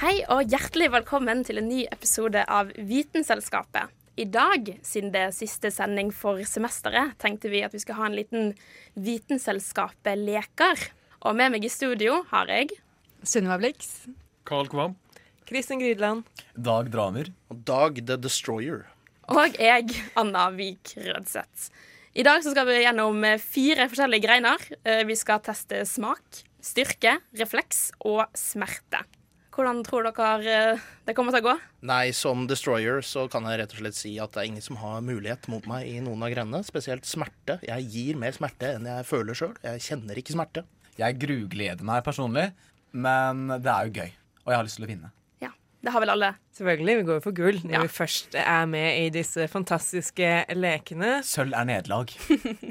Hei og hjertelig velkommen til en ny episode av Vitenselskapet. I dag, siden det er siste sending for semesteret, tenkte vi at vi skal ha en liten Vitenselskapet-leker. Og med meg i studio har jeg Sunniva Blix. Carl Kvam. Kristin Grydland. Dag Dramer. Og Dag the Destroyer. og jeg, Anna Vik Rødseth. I dag så skal vi gjennom eh, fire forskjellige greiner. Eh, Vi skal teste smak, styrke, refleks og smerte. Hvordan tror dere eh, det kommer til å gå? Nei, som Destroyer så kan jeg rett og slett si at det er ingen som har mulighet mot meg i noen av grenene. Spesielt smerte. Jeg gir mer smerte enn jeg føler sjøl. Jeg kjenner ikke smerte. Jeg grugleder meg personlig, men det er jo gøy. Og jeg har lyst til å vinne. Det har vel alle. Selvfølgelig, vi går jo for gull når Ja. vi først er med i disse fantastiske lekene. Sølv er nederlag.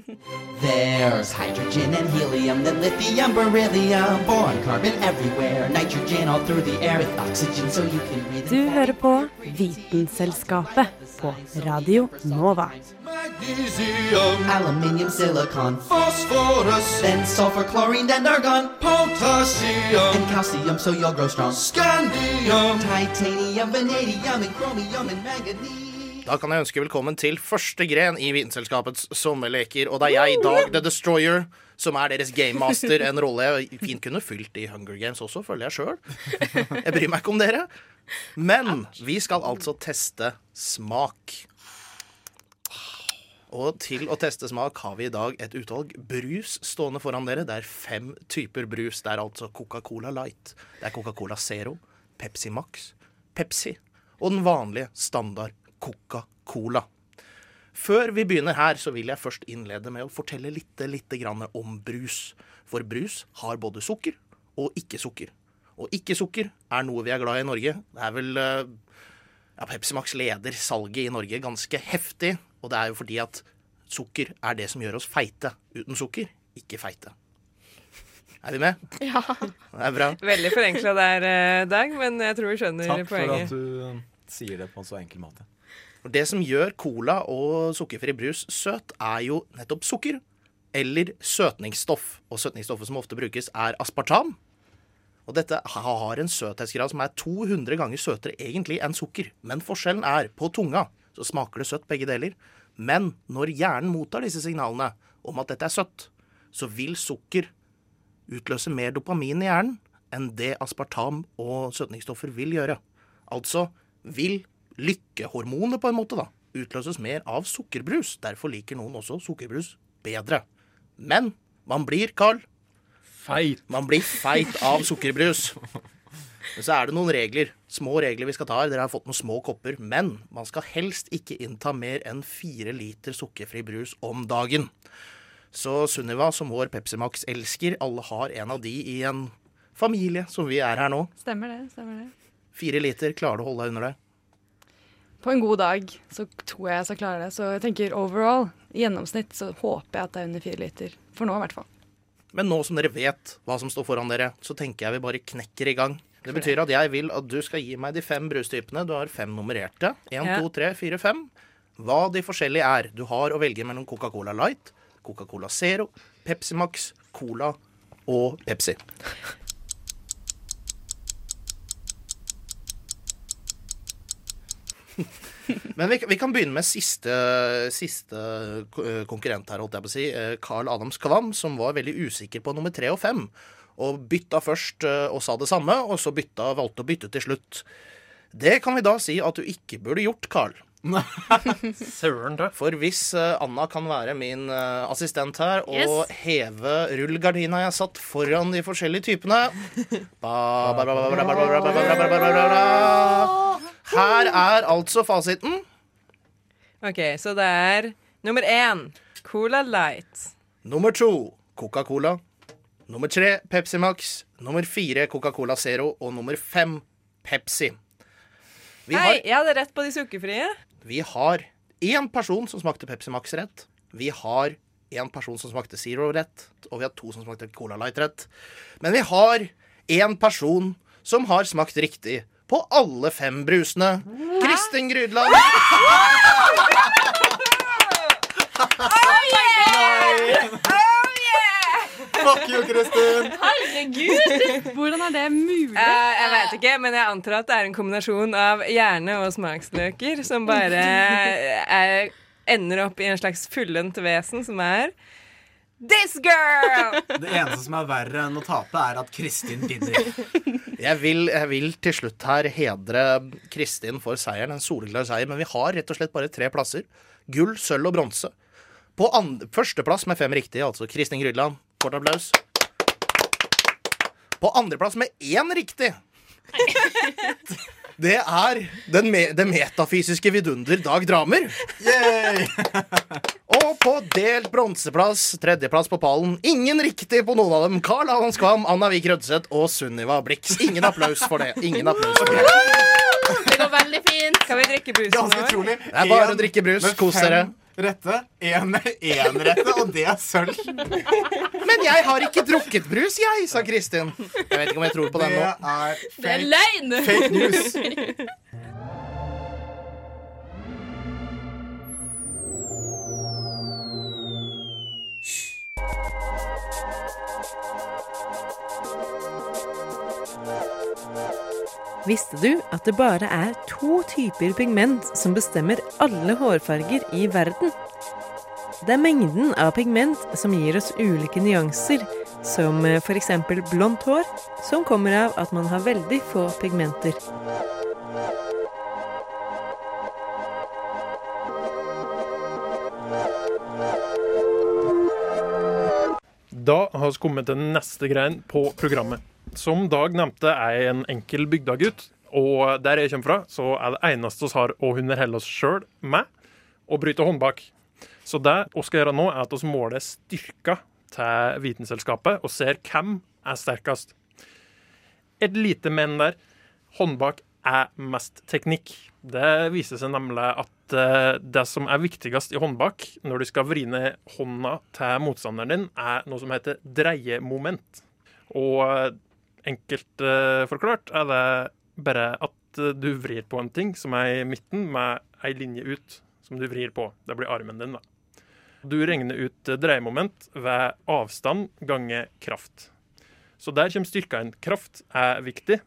There's hydrogen and helium, then lithium, beryllium, boron, carbon everywhere, nitrogen all through the air with oxygen so you can breathe. Du hører på Vitenselskapet på Radio Nova. Magnesium, aluminium, silicon, phosphorus, then sulfur, chlorine, then argon, potassium, and calcium so you'll grow strong. Scandium, titanium, vanadium, and chromium, and manganese. Da kan jeg ønske velkommen til første gren i Vitenselskapets sommerleker. Og det er jeg, Dag the Destroyer, som er deres gamemaster. En rolle jeg fint kunne fylt i Hunger Games også, føler jeg sjøl. Jeg bryr meg ikke om dere. Men vi skal altså teste smak. Og til å teste smak har vi i dag et utvalg brus stående foran dere. Det er fem typer brus. Det er altså Coca-Cola Light, det er Coca-Cola Zero, Pepsi Max, Pepsi og den vanlige standard Coca-Cola. Før vi begynner her, så vil jeg først innlede med å fortelle litt, litt grann om brus. For brus har både sukker og ikke-sukker. Og ikke-sukker er noe vi er glad i i Norge. Det er vel eh, ja, Pepsi Max leder salget i Norge ganske heftig. Og det er jo fordi at sukker er det som gjør oss feite. Uten sukker, ikke feite. Er vi med? Ja. Det er bra. Veldig forenkla der, eh, Dag, men jeg tror vi skjønner Takk for at du eh, sier det på en så enkel måte. Det som gjør cola og sukkerfri brus søt, er jo nettopp sukker. Eller søtningsstoff. Og søtningsstoffet som ofte brukes, er aspartam. Og dette har en søthetsgrad som er 200 ganger søtere egentlig enn sukker. Men forskjellen er, på tunga så smaker det søtt begge deler. Men når hjernen mottar disse signalene om at dette er søtt, så vil sukker utløse mer dopamin i hjernen enn det aspartam og søtningsstoffer vil gjøre. Altså vil lykkehormonet på en måte da utløses mer av sukkerbrus. Derfor liker noen også sukkerbrus bedre. Men man blir, Carl, Feit. man blir feit av sukkerbrus. Men så er det noen regler, små regler vi skal ta her. Dere har fått noen små kopper. Men man skal helst ikke innta mer enn fire liter sukkerfri brus om dagen. Så Sunniva, som vår Pepsi Max-elsker, alle har en av de i en familie som vi er her nå. Stemmer det. stemmer det. Fire liter, klarer du å holde deg under det? På en god dag så tror jeg jeg skal klare det. Så jeg tenker overall, i gjennomsnitt, så håper jeg at det er under fire liter. For nå, i hvert fall. Men nå som dere vet hva som står foran dere, så tenker jeg vi bare knekker i gang. Det betyr at jeg vil at du skal gi meg de fem brustypene. Du har fem nummererte. Én, Ja. to, tre, fire, fem. Hva de forskjellige er. Du har å velge mellom Coca-Cola Light, Coca-Cola Zero, Pepsi Max, Cola og Pepsi. Men vi, vi kan begynne med siste, siste eh, konkurrent her, holdt jeg på å si. eh, Carl Adam Skvam, som var veldig usikker på nummer tre og fem. Og bytta først eh, og sa det samme, og så bytta, valgte å bytte til slutt. Det kan vi da si at du ikke burde gjort, Carl. Søren, da. For hvis eh, Anna kan være min eh, assistent her og Yes. heve rullegardina jeg satt foran de forskjellige typene ba, ba, ba, her er altså fasiten. OK, så det er nummer én Cola Light. Nummer to Coca-Cola. Nummer tre Pepsi Max. Nummer fire Coca-Cola Zero. Og nummer fem Pepsi. Vi Hei, har, jeg hadde rett på de sukkerfrie. Vi har én person som smakte Pepsi Max rett. Vi har én person som smakte Zero rett. Og vi har to som smakte Cola Light rett. Men vi har én person som har smakt riktig på alle fem brusene. Kristin Grydland. Fuck you, Kristin! Hvordan er det mulig? Uh, jeg vet ikke, men jeg antar at det er en kombinasjon av hjerne og smaksløker som bare er, ender opp i en slags fullendt vesen som er This girl! Det eneste som er verre enn å tape, er at Kristin vinner. Jeg vil, jeg vil til slutt her hedre Kristin for seieren, en soleklar seier. Men vi har rett og slett bare tre plasser. Gull, sølv og bronse. På førsteplass med fem riktige, altså Kristin Grydland. Kort applaus. På andreplass med én riktig. Det er den me det metafysiske vidunder Dag Dramer. Og på delt bronseplass, tredjeplass på pallen, ingen riktig på noen av dem. Carl Allan Skvam, Anna Vik Rødseth og Sunniva Blix. Ingen applaus for det. Ingen applaus for det. Det går veldig fint. Kan vi drikke Ganske nå? utrolig. Det er bare å drikke brus. Kos dere. Rette. Én rette, og det er sølv. Men jeg har ikke drukket brus, jeg, sa Kristin. Jeg vet ikke om jeg tror på Det den nå. er Det er fake, løgn! fake news. Visste du at det bare er to typer pigment som bestemmer alle hårfarger i verden? Det er mengden av pigment som gir oss ulike nyanser, som f.eks. blondt hår, som kommer av at man har veldig få pigmenter. Da har vi kommet til neste grein på programmet. Som Dag nevnte, er jeg en enkel bygdagutt. Og der jeg kommer fra, så er det eneste vi har å underholde oss sjøl med, å bryte håndbak. Så det vi skal gjøre nå, er at vi måler styrka til Vitenselskapet og ser hvem er sterkest. Et lite men der. Håndbak er mest teknikk. Det viser seg nemlig at eh, det som er viktigst i håndbak når du skal vri ned hånda til motstanderen din, er noe som heter dreiemoment. Og eh, enkelt uh, forklart er det bare at eh, du vrir på en ting som er i midten, med ei linje ut som du vrir på. Det blir armen din, da. Du regner ut eh, dreiemoment ved avstand ganger kraft. Så der kommer styrka inn. Kraft er viktig.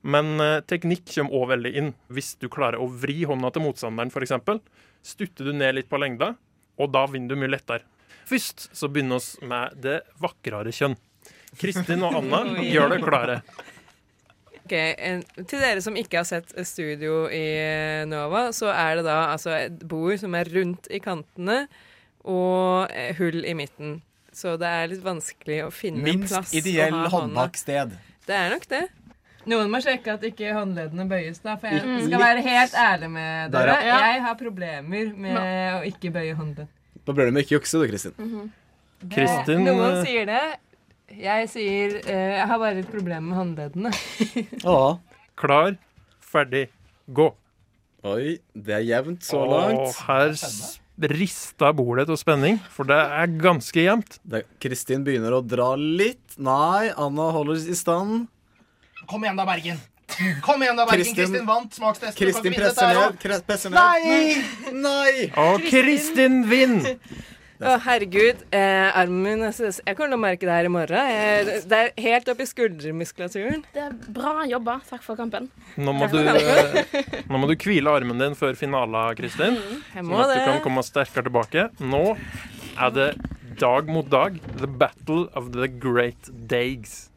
Men teknikk kommer òg veldig inn. Hvis du klarer å vri hånda til motstanderen, f.eks., stutter du ned litt på lengda, og da vinner du mye lettere. Først så begynner vi med det vakrere kjønn. Kristin og Anna gjør det klare. Ok, en, Til dere som ikke har sett studio i eh, Nova, så er det da altså et bord som er rundt i kantene, og eh, hull i midten. Så det er litt vanskelig å finne Minst plass. Minst ideell ha håndbaksted. Det er nok det. Noen må sjekke at ikke håndleddene bøyes, da. For jeg Mm. skal være helt ærlig med Der, dere. ja. Jeg har problemer med å ikke bøye håndledd. Da blir det med ikke jukse, du, Kristin. Kristin Noen eh, sier det. Jeg sier eh, Jeg har bare et problem med håndleddene. klar, ferdig, gå. Oi, det er jevnt så langt. Og her s- rista bordet til spenning, for det er ganske jevnt. Det- Kristin begynner å dra litt. Nei, Anna holder i stand. Kom igjen da, Bergen. Kom igjen da, Bergen. Kristin- Kristin vant smakstesten. Du kan Kristin ikke vinne presser her ned. også. kre- Presser ned. Nei! Nei! Og Kristin vinner! Å, herregud. Eh, armen min Jeg jeg kommer til å merke det her i morgen. Jeg, det er helt opp i skuldermuskulaturen. Det er bra jobba. Takk for kampen. Nå må, du, eh, nå må du hvile armen din før finalen, Kristin. Jeg Sånn må at du det. kan komme sterkere tilbake. Nå er det dag mot dag. The battle of the great days.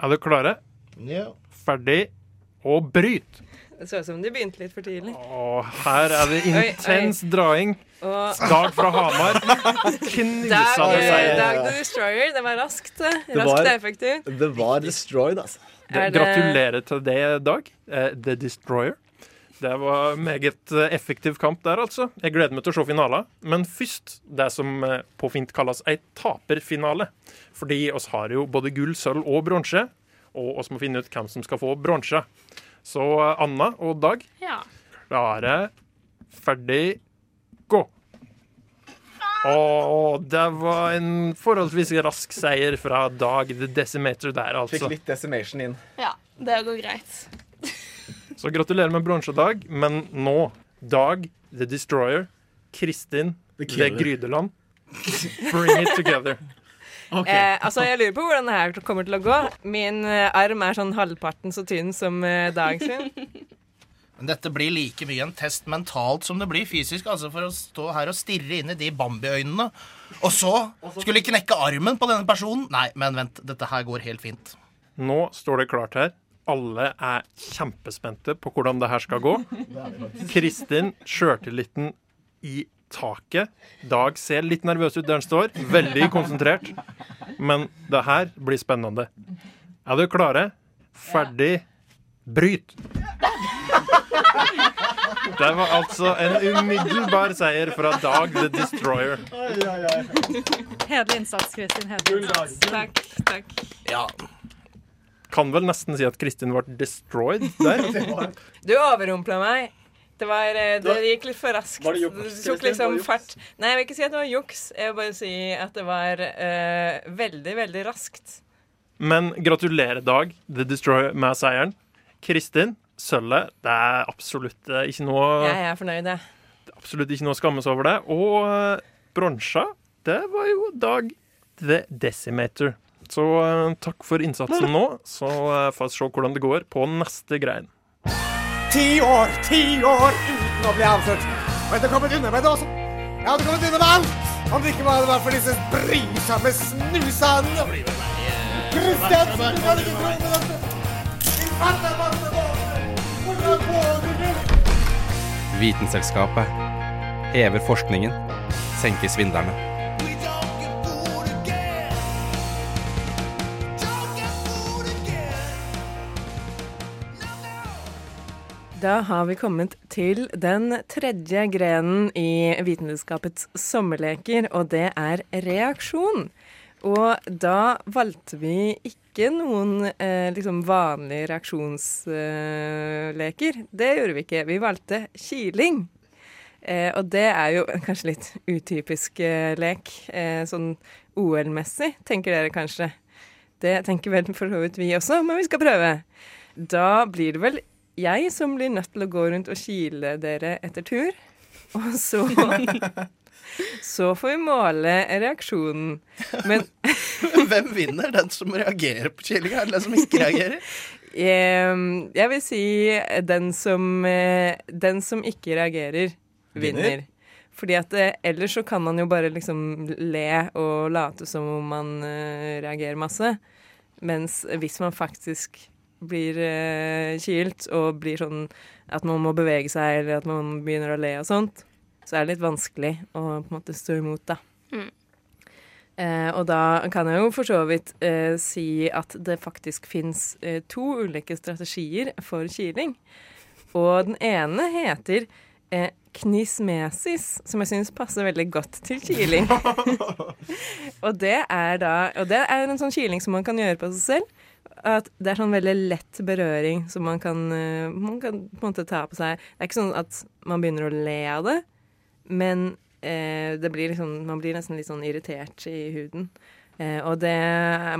Er dere klare? Ja. Ferdig og bryt. Det så ut som de begynte litt for tidlig. Åh, her er det Oi, oi. intens draing. Og Dag fra Hamar. Knusa Dag, det seg. Dag the Destroyer. Det var raskt. eh, Det Raskt var- og effektivt. Det var destroyed, altså. Det- Gratulerer til det, Dag. Eh, The Destroyer. Det var meget eh, effektiv kamp der, altså. Jeg gleder meg til å se finalen. Men først det som eh, på fint kalles ei taperfinale. Fordi oss har jo både gull, sølv og bronse, og oss må finne ut hvem som skal få bronse. Så eh, Anna og Dag, Ja. klare, ferdig, gå. Og det var en forholdsvis rask seier fra Dag the Decimator der, altså. Fikk litt decimation inn. ja. Det går greit. Så gratulerer med bronse, Dag. Men nå, Dag the Destroyer, Kristin The the Grydeland. Bring it together. Eh, altså, Jeg lurer på hvordan det her kommer til å gå. Min eh, arm er sånn halvparten så tynn som eh, Dag sin. Men dette blir like mye en test mentalt som det blir fysisk. Altså For å stå her og stirre inn i de Bambi-øynene, og så skulle knekke armen på denne personen. Nei, men vent, dette her går helt fint. Nå står det klart her. Alle er kjempespente på hvordan det her skal gå. Kristin, sjøltilliten i taket. Dag ser litt nervøs ut der han står. Veldig konsentrert. Men det her blir spennende. Er dere klare? Ferdig. Bryt! Det var altså en umiddelbar seier fra Dag the Destroyer. Hederlig innsats, Kristin. Hederlig innsats. Takk, takk. Ja. Kan vel nesten si at Kristin ble destroyed der. Du overrumpla meg. Det, var, eh, det gikk litt for raskt. Var det juks, tok liksom det fart. Nei, jeg vil ikke si at det var juks. Jeg vil bare si at det var uh, veldig, veldig raskt. Men gratulerer, Dag, The Destroyer, med seieren. Kristin, sølvet. Det er absolutt eh, ikke noe Jeg er fornøyd, jeg. Absolutt ikke noe å skammes over det. Og uh, bronsa, det var jo Dag The Decimator. Så uh, takk for innsatsen nå. Så uh, får vi se hvordan det går på neste grein. Ti år, ti år uten å bli avslørt. Og jeg hadde kommet unna med det også. Jeg hadde kommet unna med alt. Om det ikke var vært for disse brysomme snusene. Kristian, du kan ikke tro på dette. Din fatter masse båter. Hvordan våger du? Vitenselskapet hever forskningen, senker svindlerne. Da har vi kommet til den tredje grenen i Vitenskapets sommerleker, og det er reaksjon. Og da valgte vi ikke noen eh, liksom vanlige reaksjonsleker. det gjorde vi ikke. Vi valgte kiling. Eh, og det er jo kanskje litt utypisk eh, lek. Eh, sånn OL-messig, tenker dere kanskje. Det tenker vel for så vidt vi også, men vi skal prøve. Da blir det vel jeg som blir nødt til å gå rundt og kile dere etter tur. Og så Så får vi måle reaksjonen. Men Hvem vinner? Den som reagerer på kilinga, eller den som ikke reagerer? Jeg vil si den som, eh, den som ikke reagerer, vinner. Vinner? Fordi at eh, ellers så kan man jo bare liksom le og late som om man eh, reagerer masse. Mens hvis man faktisk blir eh, kilt og blir sånn at man må bevege seg, eller at man begynner å le og sånt, så er det litt vanskelig å på en måte stå imot, da. Mm. Eh, og da kan jeg jo for så vidt eh, si at det faktisk fins eh, to ulike strategier for kiling. Og den ene heter eh, knismesis, som jeg syns passer veldig godt til kiling. og det er da Og det er en sånn kiling som man kan gjøre på seg selv. At det er sånn veldig lett berøring som man kan, eh, man kan på en måte ta på seg. Det er ikke sånn at man begynner å le av det, men eh, det blir liksom, man blir nesten litt sånn irritert i huden. Eh, og det,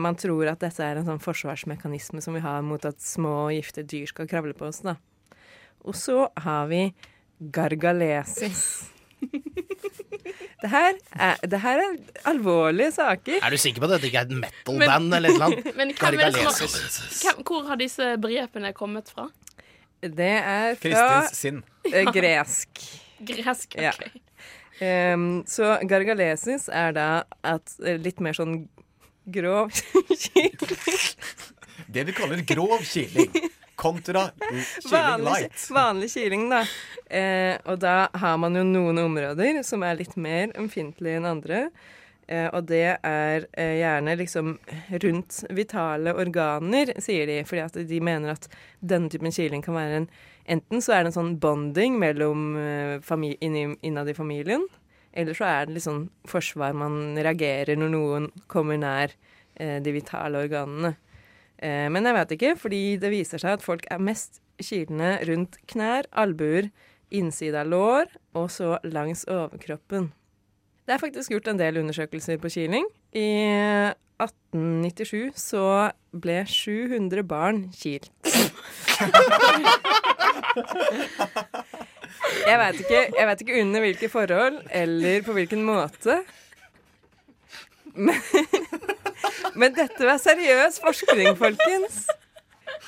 man tror at dette er en sånn forsvarsmekanisme som vi har mot at små gifte dyr skal kravle på oss. da. Og så har vi gargalesis. Det her, er, det her er alvorlige saker. Er du sikker på at dette ikke er et metal-band eller et eller annet? Men hvem det hvor har disse brepene kommet fra? Det er fra eh, gresk. ok. Ja. Um, så gargalesis er da at eh, litt mer sånn grov Det vi kaller grov kiling. Kontra kyling light. vanlig kyling, da. Eh, og da har man jo noen områder som er litt mer ømfintlige enn andre. Eh, og det er eh, gjerne liksom rundt vitale organer, sier de. Fordi at de mener at denne typen kiling kan være en Enten så er det en sånn bonding mellom eh, innad i familien, eller så er det litt sånn forsvar. Man reagerer når noen kommer nær eh, de vitale organene. Eh, men jeg vet ikke, fordi det viser seg at folk er mest kilende rundt knær, albuer, innside av lår og så langs overkroppen. Det er faktisk gjort en del undersøkelser på kiling. I 1897 så ble 700 barn kilt. Jeg veit ikke, jeg vet ikke under hvilke forhold eller på hvilken måte. Men, men dette var seriøs forskning, folkens.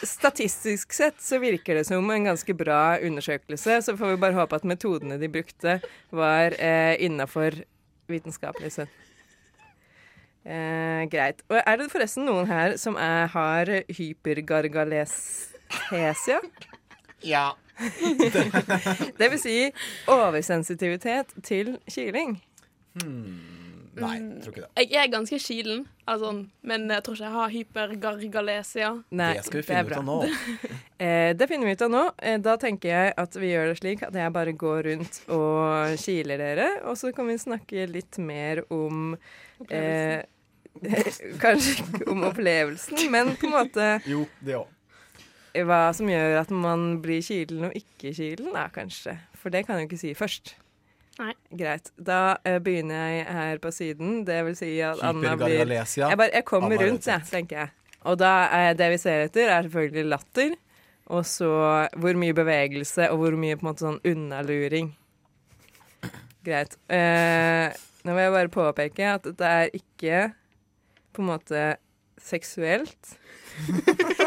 Statistisk sett så virker det som en ganske bra undersøkelse. Så får vi bare håpe at metodene de brukte, var eh, innafor vitenskapelig sett. Eh, greit. Og er det forresten noen her som er, har hypergargalesesia? Ja. det vil si oversensitivitet til kiling. Nei, jeg tror ikke det. Jeg er ganske kilen, altså, men jeg tror ikke jeg har hypergargalesia. Nei, Det skal vi finne ut av nå. eh, det finner vi ut av nå. Eh, da tenker jeg at vi gjør det slik at jeg bare går rundt og kiler dere, og så kan vi snakke litt mer om eh, Kanskje ikke om opplevelsen, men på en måte Jo, det òg. hva som gjør at man blir kilen og ikke kilen, da kanskje. For det kan jeg jo ikke si først. Nei. Greit. Da uh, begynner jeg her på siden. Det vil si at Anna blir Jeg, bare, jeg kommer Anna rundt, jeg, tenker jeg. Og da er det vi ser etter, er selvfølgelig latter. Og så hvor mye bevegelse, og hvor mye på en måte sånn unnaluring. Greit. Uh, nå vil jeg bare påpeke at det er ikke på en måte seksuelt.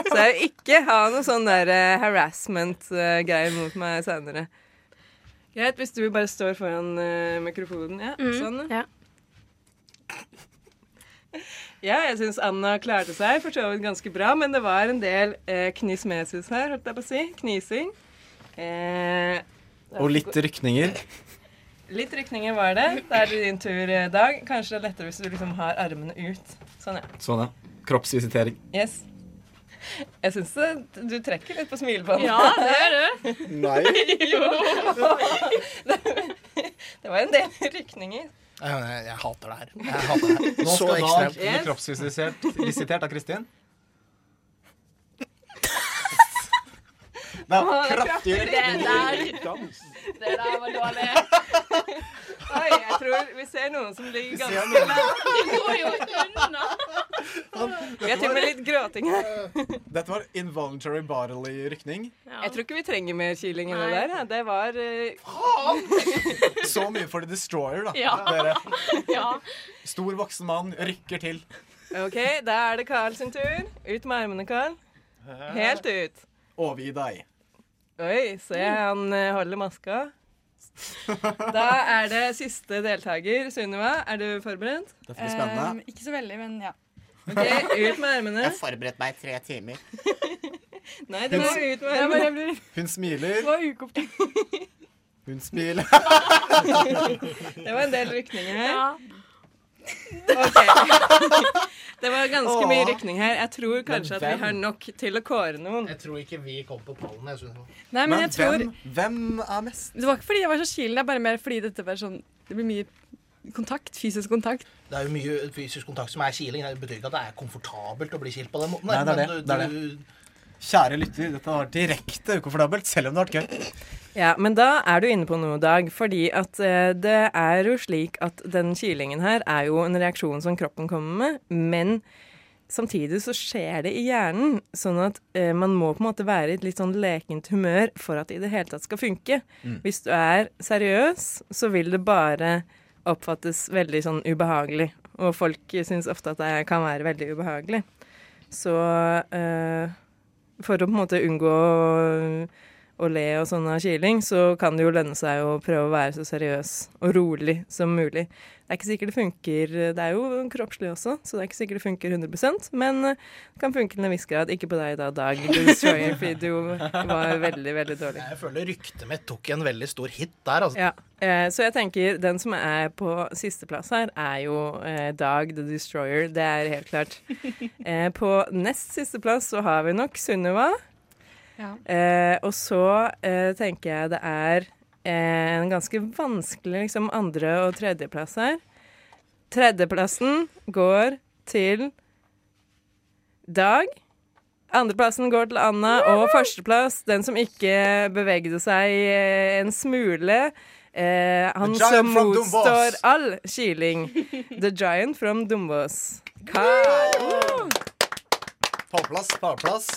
Så jeg vil ikke ha noe sånn der eh, harassment-greier mot meg senere. Greit, hvis du bare står foran uh, mikrofonen. Ja, Mm, sånn. ja. Ja, jeg syns Anna klarte seg for så vidt ganske bra, men det var en del eh, knismesis her, holdt jeg på å si. Knising. Eh, Og litt rykninger. Litt rykninger var det. Da er det din tur, eh, Dag. Kanskje det er lettere hvis du liksom har armene ut. Sånn, ja. Sånn, ja. Kroppsvisitering. Yes. Jeg syns du trekker litt på smilebåndet. Ja, det gjør du. Nei. jo. Det var en del rykninger. Jeg, jeg, jeg hater det her. Jeg hater det her. Nå Så skal Dag ekstremt. bli kroppsvisitert visitert av Kristin. Det det er kraftig kraftig. rykning. Det der var dårlig. Oi, jeg tror vi ser noen som ligger ganske langt. De går jo unna. Vi har til og med litt gråting her. Dette var involuntary bodily rykning. Jeg tror ikke vi trenger mer kiling enn det der. Det var uh... Så mye for The Destroyer, da. Ja. Dere. Ja. Stor voksen mann rykker til. OK, da er det Carl sin tur. Ut med armene, Carl. Helt ut. Overgi deg. Oi, se han eh, holder maska. Da er det siste deltaker. Sunniva, er du forberedt? Det blir spennende. Um, ikke så veldig, men ja. Ok, Ut med armene. Jeg forberedte meg i tre timer. Nei, det var ut med blir, Hun smiler. det var ukomfortabelt. Hun smiler. Det var en del rykninger her. Ja. Det var ganske mye rykning her. Jeg tror kanskje at vi har nok til å kåre noen. Jeg tror ikke vi kom på pallen. Jeg synes. Nei, men, Men jeg tror hvem, hvem er mest? Det var ikke fordi jeg var så kilen, det er bare mer fordi dette var sånn Det blir mye kontakt. Fysisk kontakt. Det er jo mye fysisk kontakt som er kiling. Det betyr ikke at det er komfortabelt å bli kilt på den måten. Nei, det er det. men du- Det er det. Kjære lytter, dette vært direkte ukomfortabelt, selv om det har vært gøy. Ja, men da er du inne på noe, Dag. Fordi at eh, det er jo slik at den kylingen her er jo en reaksjon som kroppen kommer med, men samtidig så skjer det i hjernen. Sånn at eh, man må på en måte være i et litt sånn lekent humør for at det i det hele tatt skal funke. Mm. Hvis du er seriøs, så vil det bare oppfattes veldig sånn ubehagelig. Og folk syns ofte at det kan være veldig ubehagelig. Så eh, for å på en måte unngå å, å le og sånn av kiling, så kan det jo lønne seg å prøve å være så seriøs og rolig som mulig. Det er ikke sikkert det funker Det er jo kroppslig også, så det er ikke sikkert det funker 100% men eh, det kan funke til en viss grad. Ikke på deg da, Dag The Destroyer, fordi du var veldig, veldig dårlig. Jeg føler ryktet mitt tok en veldig stor hit der. Altså. Ja, eh, Så jeg tenker den som er på sisteplass her, er jo eh, Dag the Destroyer. Det er helt klart. Eh, på nest siste plass så har vi nok Sunniva. Ja. Eh, og så eh, tenker jeg det er eh, en ganske vanskelig liksom andre- og tredjeplass her. Tredjeplassen går til Dag. Andreplassen går til Anna, og førsteplass, den som ikke bevegde seg eh, en smule. Eh, han som motstår all kiling. The giant from Dombås. Carl. Pallplass, pallplass.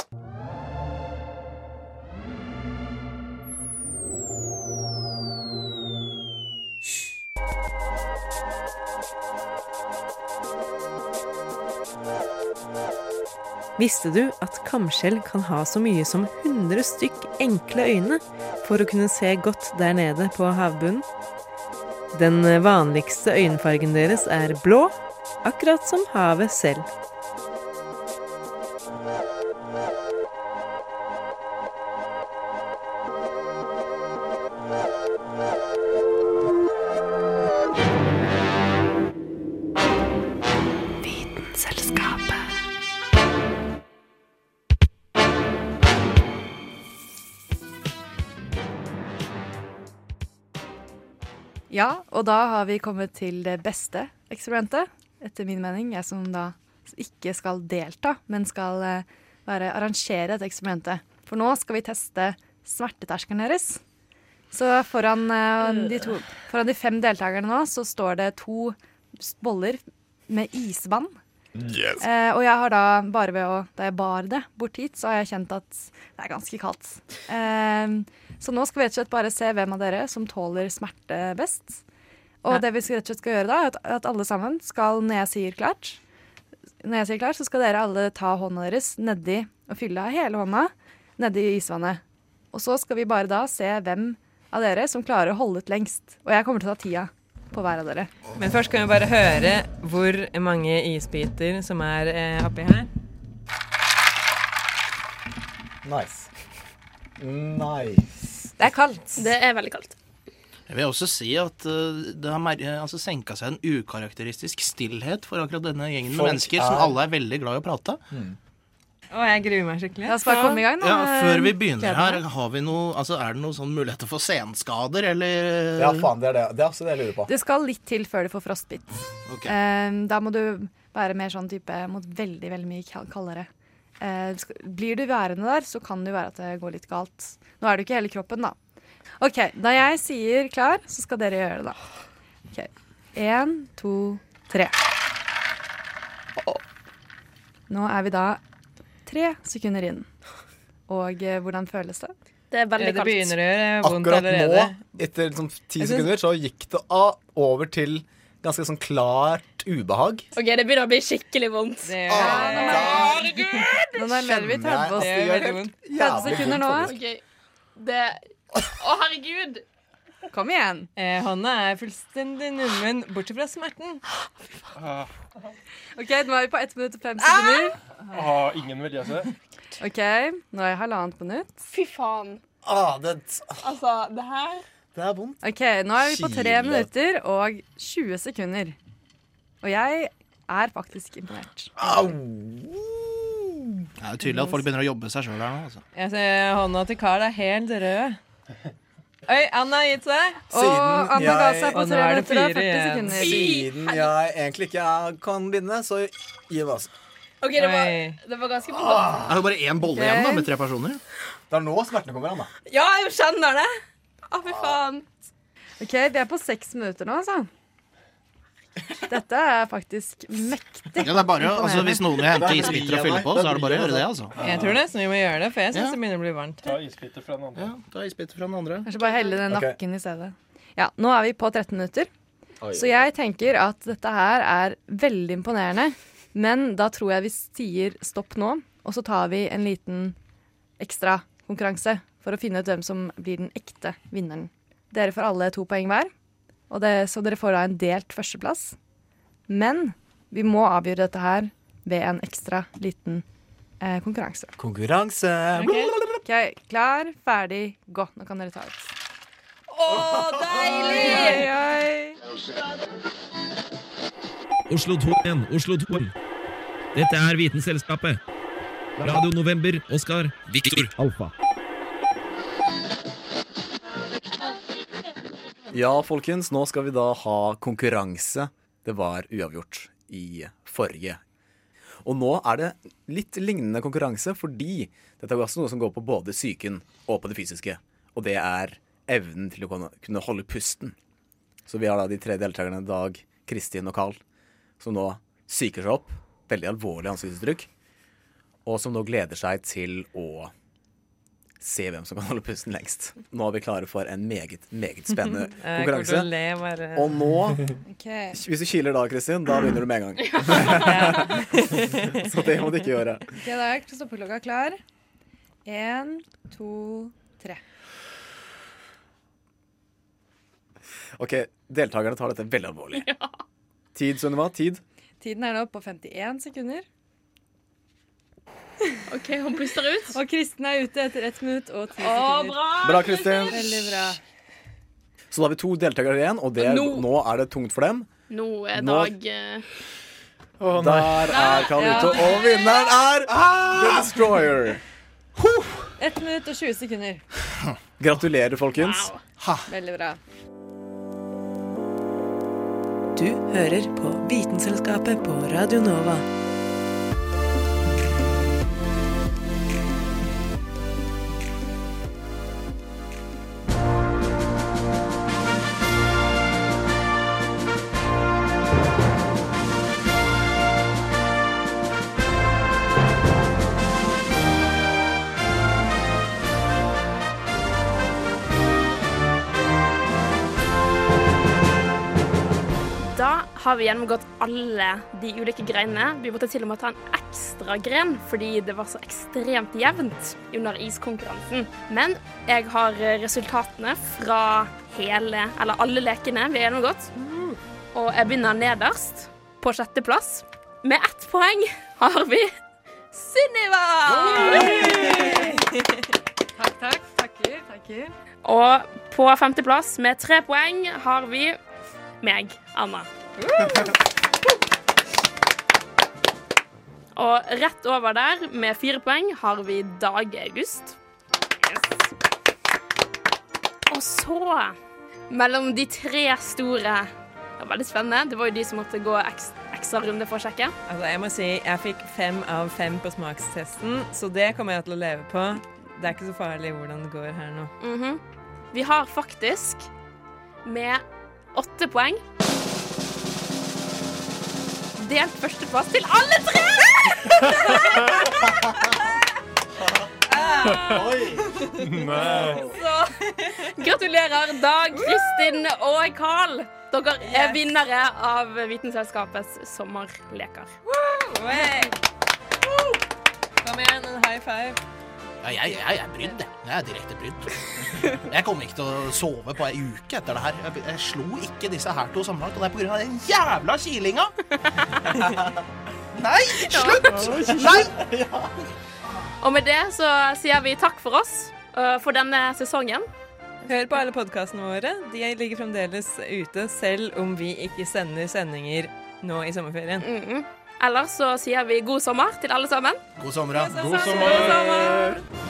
Visste du at kamskjell kan ha så mye som 100 stykk enkle øyne for å kunne se godt der nede på havbunnen? Den vanligste øyenfargen deres er blå, akkurat som havet selv. Ja, og da har vi kommet til det beste eksperimentet, etter min mening. Jeg som da ikke skal delta, men skal bare være arrangere dette eksperimentet. For nå skal vi teste smerteterskelen deres. Så foran, eh, de to, foran de fem deltakerne nå så står det to boller med isvann. Eh, og jeg har da bare ved å Da jeg bar det bort hit, så har jeg kjent at det er ganske kaldt. Eh, så nå skal vi rett og slett bare se hvem av dere som tåler smerte best. Og Nei. det vi skal rett og slett skal gjøre da, er at, at alle sammen skal, når jeg sier klart Når jeg sier klart, så skal dere alle ta hånda deres nedi og fylle av hele hånda nedi isvannet. Og så skal vi bare da se hvem av dere som klarer å holde ut lengst. Og jeg kommer til å ta tida på hver av dere. Men først kan vi bare høre hvor mange isbiter som er eh, oppi her. Nice. Nice. Det er kaldt. Det er veldig kaldt. Jeg vil også si at uh, det har altså, senka seg en ukarakteristisk stillhet for akkurat denne gjengen med mennesker mennesker som er- alle er veldig glad i å prate. Å, jeg gruer meg skikkelig. La oss bare komme i gang, da. Ja, Før vi begynner her, har vi noe, altså, er det noen sånn muligheter for senskader, eller Ja, faen, det er det. Det er også det jeg lurer på. Det skal litt til før du får frostbitt. Okay. Eh, da må du være mer sånn type mot veldig, veldig mye kaldere. Eh, blir du værende der, så kan det jo være at det går litt galt. Nå er det jo ikke hele kroppen, da. OK, da jeg sier klar, så skal dere gjøre det, da. OK. Én, to, tre. Nå er vi da tre sekunder inn. Og eh, hvordan føles det? Det er veldig kaldt. Det begynner å gjøre vondt Akkurat allerede. nå, etter liksom ti sekunder, så gikk det av over til ganske sånn klart ubehag. OK, det begynner å bli skikkelig vondt. Det Nå ler vi 30 oss. Det gjør 30 sekunder nå. Det Å, herregud! Kom igjen. Eh, hånda er fullstendig nummen, bortsett fra smerten. OK, nå er vi på 1 minutt og 5 sekunder. Ah, ingen vil gjøre se. OK, nå er jeg halvannet minutt. Fy faen. Ah, det, Altså, det her det er vondt. OK, nå er vi på 3 minutter og 20 sekunder. Og jeg er faktisk imponert. Det er jo tydelig at folk begynner å jobbe seg sjøl her nå. Altså. Jeg ser hånda til Carl er helt rød. Oi, Anna har gitt seg. Og Anna ga seg på Og 3 er det minutter og 40 sekunder. Siden jeg egentlig ikke kan vinne, så gir vi oss. OK, det var, det var ganske vondt. da. Det er jo bare én bolle igjen da, med tre personer. Det er nå smertene kommer an, da. Ja, jeg skjønner det. Å, fy faen. OK, vi er på seks minutter nå, altså. Dette er faktisk mektig. Ja, det er bare, altså. Hvis noen vil hente isbiter og fylle på, så er det bare å gjøre det. altså. Jeg tror nesten vi må gjøre det, for jeg syns Ja. det begynner å bli varmt. Ta isbiter fra den andre. Ja, Ta isbiter fra den andre. Kanskje bare helle den nakken okay. i stedet. Ja, nå er vi på 13 minutter. Oi. Så jeg tenker at dette her er veldig imponerende. Men da tror jeg vi sier stopp nå, og så tar vi en liten ekstra konkurranse for å finne ut hvem som blir den ekte vinneren. Dere får alle to poeng hver, det, så dere får da en delt førsteplass. Men vi må avgjøre dette her ved en ekstra liten eh, konkurranse. Konkurranse. OK, klar, ferdig, gå. Nå kan dere ta ut. Å, deilig! Oi, oi. Oslo 2 igjen, Oslo 2. Dette er Vitenselskapet. Radio November, Oskar, Viktor, Alfa. Ja, folkens, nå skal vi da ha konkurranse. Det var uavgjort i forrige. Og nå er det litt lignende konkurranse, fordi dette er også noe som går på både psyken og på det fysiske. Og det er evnen til å kunne- holde pusten. Så vi har da de tre deltakerne Dag, Kristin og Carl, som nå psyker seg opp. Veldig alvorlig ansiktsuttrykk. Og som nå gleder seg til å se hvem som kan holde pusten lengst. Nå er vi klare for en meget, meget spennende konkurranse. le. Og nå okay. Hvis du kiler da, Kristin, da begynner du med en gang. Så det må du ikke gjøre. Ok, Da er stoppeklokka klar. Én, to, tre. Ok, Deltakerne tar dette veldig alvorlig. Tid, Sunniva. Tid. Tiden er nå på 51 sekunder. OK, hun puster ut. Og Kristen er ute etter ett minutt og ti sekunder. bra, Bra, Kristin. Veldig bra. Så da har vi to deltakere igjen, og det, Nå. nå er det tungt for dem. Nå er Nå- Dag eh, Der er Karl Ja. ute, og vinneren er The Destroyer. Ett minutt og 20 sekunder. Gratulerer, folkens. Veldig bra. Du hører på Vitenselskapet på Radio Nova. Har vi gjennomgått alle de ulike greinene. Vi måtte til og med ta en ekstra gren fordi det var så ekstremt jevnt under iskonkurransen. Men jeg har resultatene fra hele, eller alle lekene vi har gjennomgått. Og jeg begynner nederst, på sjetteplass. Med ett poeng har vi Sunniva! Takk, takk. Takker. takker. Og på femteplass med tre poeng har vi meg, Anna. Og rett over der, med fire poeng, har vi Dag August. Yes. Og så, mellom de tre store Det var veldig spennende. Det var jo de som måtte gå ekstra runde for å sjekke. Altså, jeg må si jeg fikk fem av fem på smakstesten, så det kommer jeg til å leve på. Det er ikke så farlig hvordan det går her nå. Mhm. Vi har faktisk med åtte poeng delt førsteplass til alle tre! Så gratulerer, Dag, Kristin og Carl. Dere er vinnere av Vitenselskapets sommerleker. Kom igjen, en high five. Ja, jeg, jeg, jeg er brydd, jeg. Jeg er direkte brydd. Jeg kommer ikke til å sove på ei uke etter det her. Jeg, jeg slo ikke disse her to sammenlagt, og det er på grunn av den jævla kilinga! Nei, slutt! Nei! Og med det så sier vi takk for oss uh, for denne sesongen. Hør på alle podkastene våre. De ligger fremdeles ute, selv om vi ikke sender sendinger nå i sommerferien. Mhm. Ellers så sier vi god sommer til alle sammen. God sommer, da. God sommer. God sommer.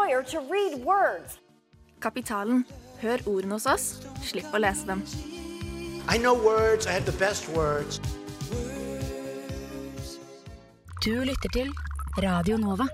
lawyer to read words. Kapitalen. Hør ordene hos oss. Slipp å lese dem. I know words. I have the best words. Du lytter til Radio Nova.